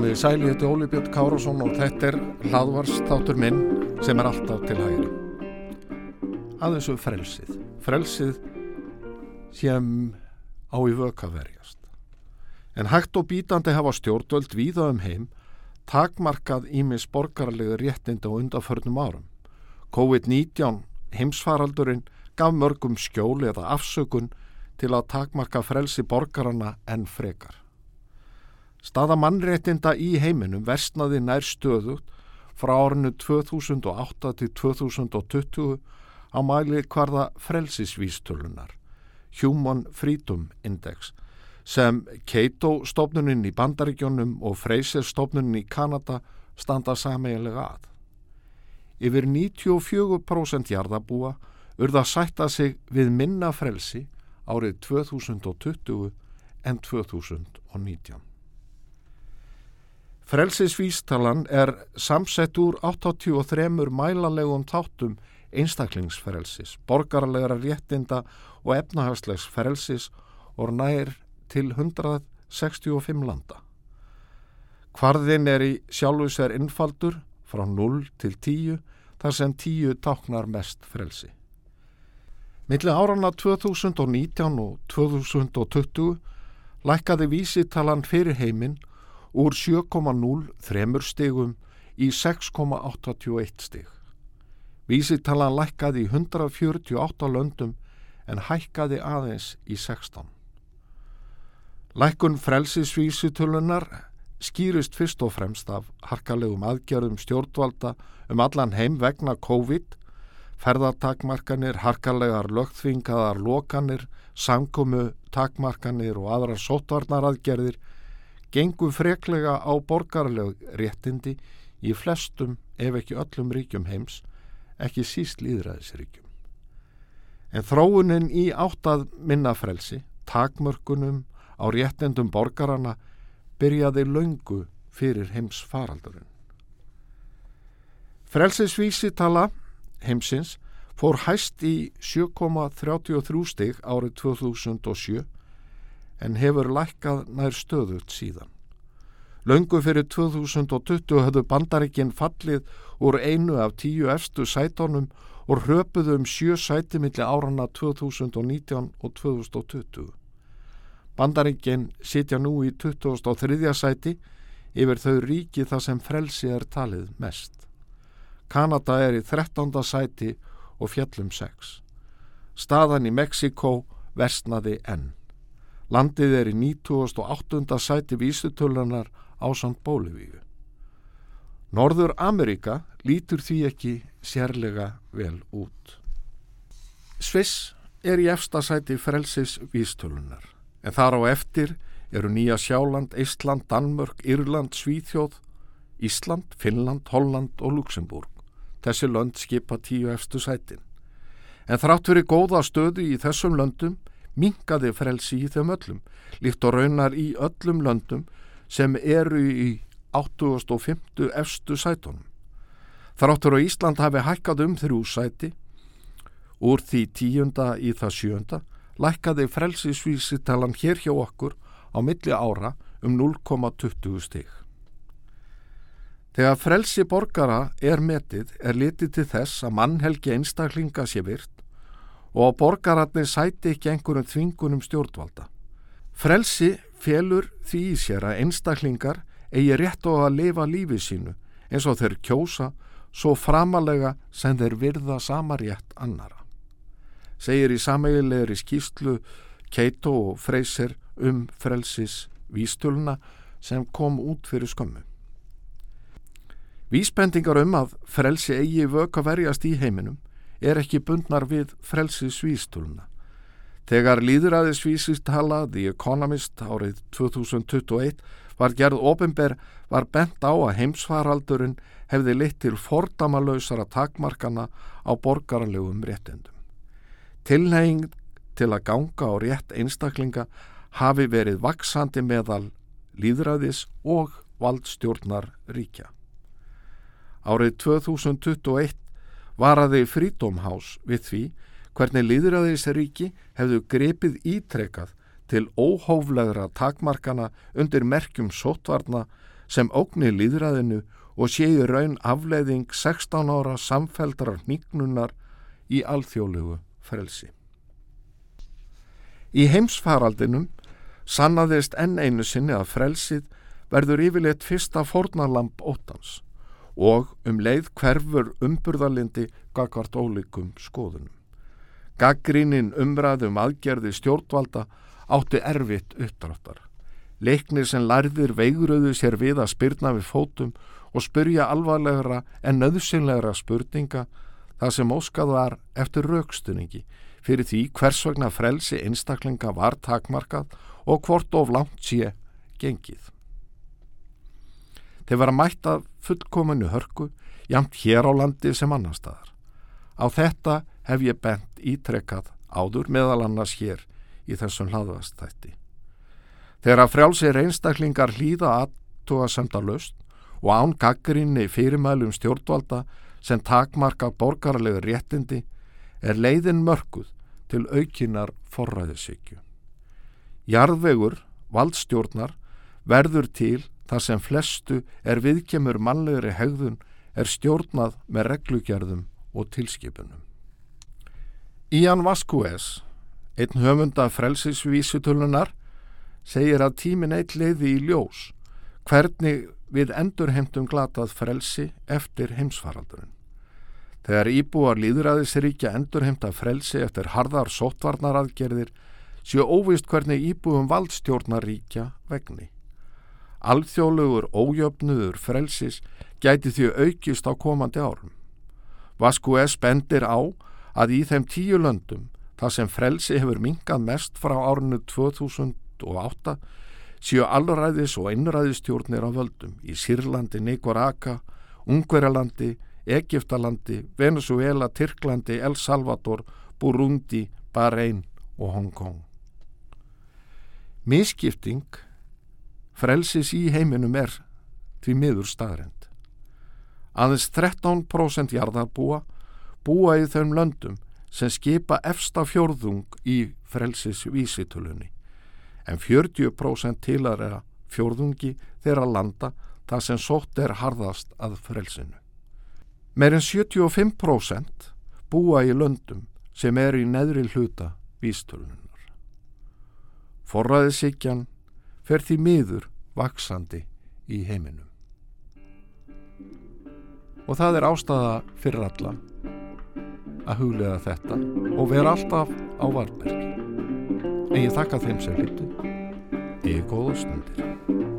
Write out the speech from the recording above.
Komiði sæli, þetta er Óli Björn Kárásson og þetta er hlaðvarstátur minn sem er alltaf til hægri. Að þessu frelsið. Frelsið sem á í vöka verjast. En hægt og bítandi hafa stjórnvöld víða um heim takmarkað ímis borgarlega réttinda og undaförnum árum. COVID-19 heimsfaraldurinn gaf mörgum skjóli eða afsökun til að takmarka frelsi borgarana en frekar. Staða mannréttinda í heiminum versnaði nær stöðugt frá árinu 2008 til 2020 á mæli hvarða frelsisvístölunar, Human Freedom Index, sem Cato stofnuninn í Bandaríkjónum og Fraser stofnuninn í Kanada standa sameiginlega að. Yfir 94% jarðabúa urða sætta sig við minna frelsi árið 2020 en 2019. Frelsisvístalan er samsett úr 83 mælalegum þáttum einstaklingsfrelsis, borgarlegra réttinda og efnahagslegs frelsis og nær til 165 landa. Hvarðin er í sjálfus er innfaldur frá 0 til 10 þar sem 10 táknar mest frelsi. Millir árana 2019 og 2020 lækkaði vísitalan fyrir heiminn úr 7,03 stigum í 6,81 stig. Vísitalan lækkaði í 148 löndum en hækkaði aðeins í 16. Lækkun frelsisvísitölunar skýrist fyrst og fremst af harkalegum aðgerðum stjórnvalda um allan heim vegna COVID, ferðartakmarkanir, harkalegar lögþvingaðar lokanir, samkomu takmarkanir og aðrar sótvarnaraðgerðir gengu freklega á borgarleg réttindi í flestum ef ekki öllum ríkjum heims, ekki síst líðræðisríkjum. En þróunin í áttað minnafrelsi, takmörkunum á réttendum borgarana, byrjaði laungu fyrir heims faraldurinn. Frelsisvísitala heimsins fór hæst í 7,33 stig árið 2007 en hefur lækkað nær stöðut síðan. Laungu fyrir 2020 höfðu bandaríkinn fallið úr einu af tíu efstu sætónum og hröpuðu um sjö sæti millir árana 2019 og 2020. Bandaríkinn sitja nú í 2003. sæti yfir þau ríki þar sem frelsi er talið mest. Kanada er í 13. sæti og fjallum 6. Staðan í Mexiko versnaði enn. Landið er í 98. sæti vísutölunar á samt Bólivíu. Norður Amerika lítur því ekki sérlega vel út. Sviss er í efsta sæti frelsis vísutölunar en þar á eftir eru Nýja Sjáland, Ísland, Danmörk, Írland, Svíþjóð, Ísland, Finnland, Holland og Luxemburg. Þessi lönd skipa tíu efstu sætin. En þrátt fyrir góða stöðu í þessum löndum mingaði frelsi í þeim öllum, líkt og raunar í öllum löndum sem eru í 850 efstu sætunum. Þráttur á Ísland hafi hækkað um þrjú sæti, úr því tíunda í það sjönda, lækkaði frelsisvísitalan hér hjá okkur á milli ára um 0,20 stig. Þegar frelsi borgara er metið er litið til þess að mannhelgi einstaklinga sé virt og borgaratni sæti ekki einhverjum þvingunum stjórnvalda. Frelsi felur því í sér að einstaklingar eigi rétt á að lifa lífi sínu eins og þeir kjósa svo framalega sem þeir virða sama rétt annara. Segir í sameigilegri skýslu Keito og Freyser um frelsis vístuluna sem kom út fyrir skömmu. Vísbendingar um að frelsi eigi vöka verjast í heiminum er ekki bundnar við frelsisvístuluna. Þegar líðræðisvísistala The Economist árið 2021 var gerð ofinber var bent á að heimsfaraldurinn hefði litt til fordamalösara takmarkana á borgarlegum réttendum. Tilheng til að ganga á rétt einstaklinga hafi verið vaksandi meðal líðræðis og valdstjórnar ríkja. Árið 2021 varaði House við því hvernig líðræðisríki hefðu grepið ítrekað til óhóflegra takmarkana undir merkjum sótvarna sem ógnir líðræðinu og séu raun afleiðing 16 ára samfeldrar nýgnunar í alþjóðlugu frelsi. Í heimsfaraldinum sannaðist enn einu sinni að frelsið verður yfirleitt fyrsta fórnalamp óttans og um leið hverfur umburðalindi gagvart ólíkum skoðunum. Gaggrínin umræðum aðgerði stjórnvalda átti erfitt uppdráttar. Leiknir sem lærðir veiguröðu sér við að spyrna við fótum og spyrja alvarlegra en nöðsynlegra spurninga það sem óskað var eftir raukstunningi fyrir því hvers vegna frelsi einstaklinga var takmarkað og hvort of langt sé gengið. Þeir var að mætta fullkominu hörku, jamt hér á landi sem annar staðar. Á þetta hef ég bent ítrekkað áður meðal annars hér í þessum hlaðvastætti. Þegar að frjálsir einstaklingar hlýða aðtúa semta löst og án gaggrinni fyrirmælum stjórnvalda sem takmarka borgarlegu réttindi er leiðin mörguð til aukinar forræðisíkju. Jarðvegur, valdstjórnar, verður til þar sem flestu er viðkemur mannlegri hegðun er stjórnað með reglugjörðum og tilskipunum. Ian Vasquez, einn höfunda frelsisvísutölunar, segir að tímin eitt leiði í ljós hvernig við endurheimtum glatað frelsi eftir heimsfaraldurinn. Þegar íbúar líðræðisríkja endurheimta frelsi eftir harðar sótvarnaraðgerðir séu óvist hvernig íbúum valdstjórnaríkja vegni. Alþjóðlegur ójöfnuður frelsis gæti því aukist á komandi árum. Vasku S. bendir á að í þeim tíu löndum, það sem frelsi hefur mingað mest frá árinu 2008, séu allræðis og innræðistjórnir á völdum í Sýrlandi, Nikoraka, Ungverjalandi, Egiptalandi, Venezuela, Tyrklandi, El Salvador, Burundi, Bahrein og Hong Kong. Mískipting Frelsis í heiminum er því miður staðrend. Aðeins 13% jarðarbúa búa í þeim löndum sem skipa efsta fjörðung í frelsis vísitölunni en 40% tilar er að fjörðungi þeirra landa það sem sótt er harðast að frelsinu. Meirinn 75% búa í löndum sem er í neðri hluta vístölunar. Forræðisíkjan fer því miður vaksandi í heiminum. Og það er ástæða fyrir alla að huglega þetta og vera alltaf á varbergi. En ég þakka þeim sem hlutu. Ég er góða stundir.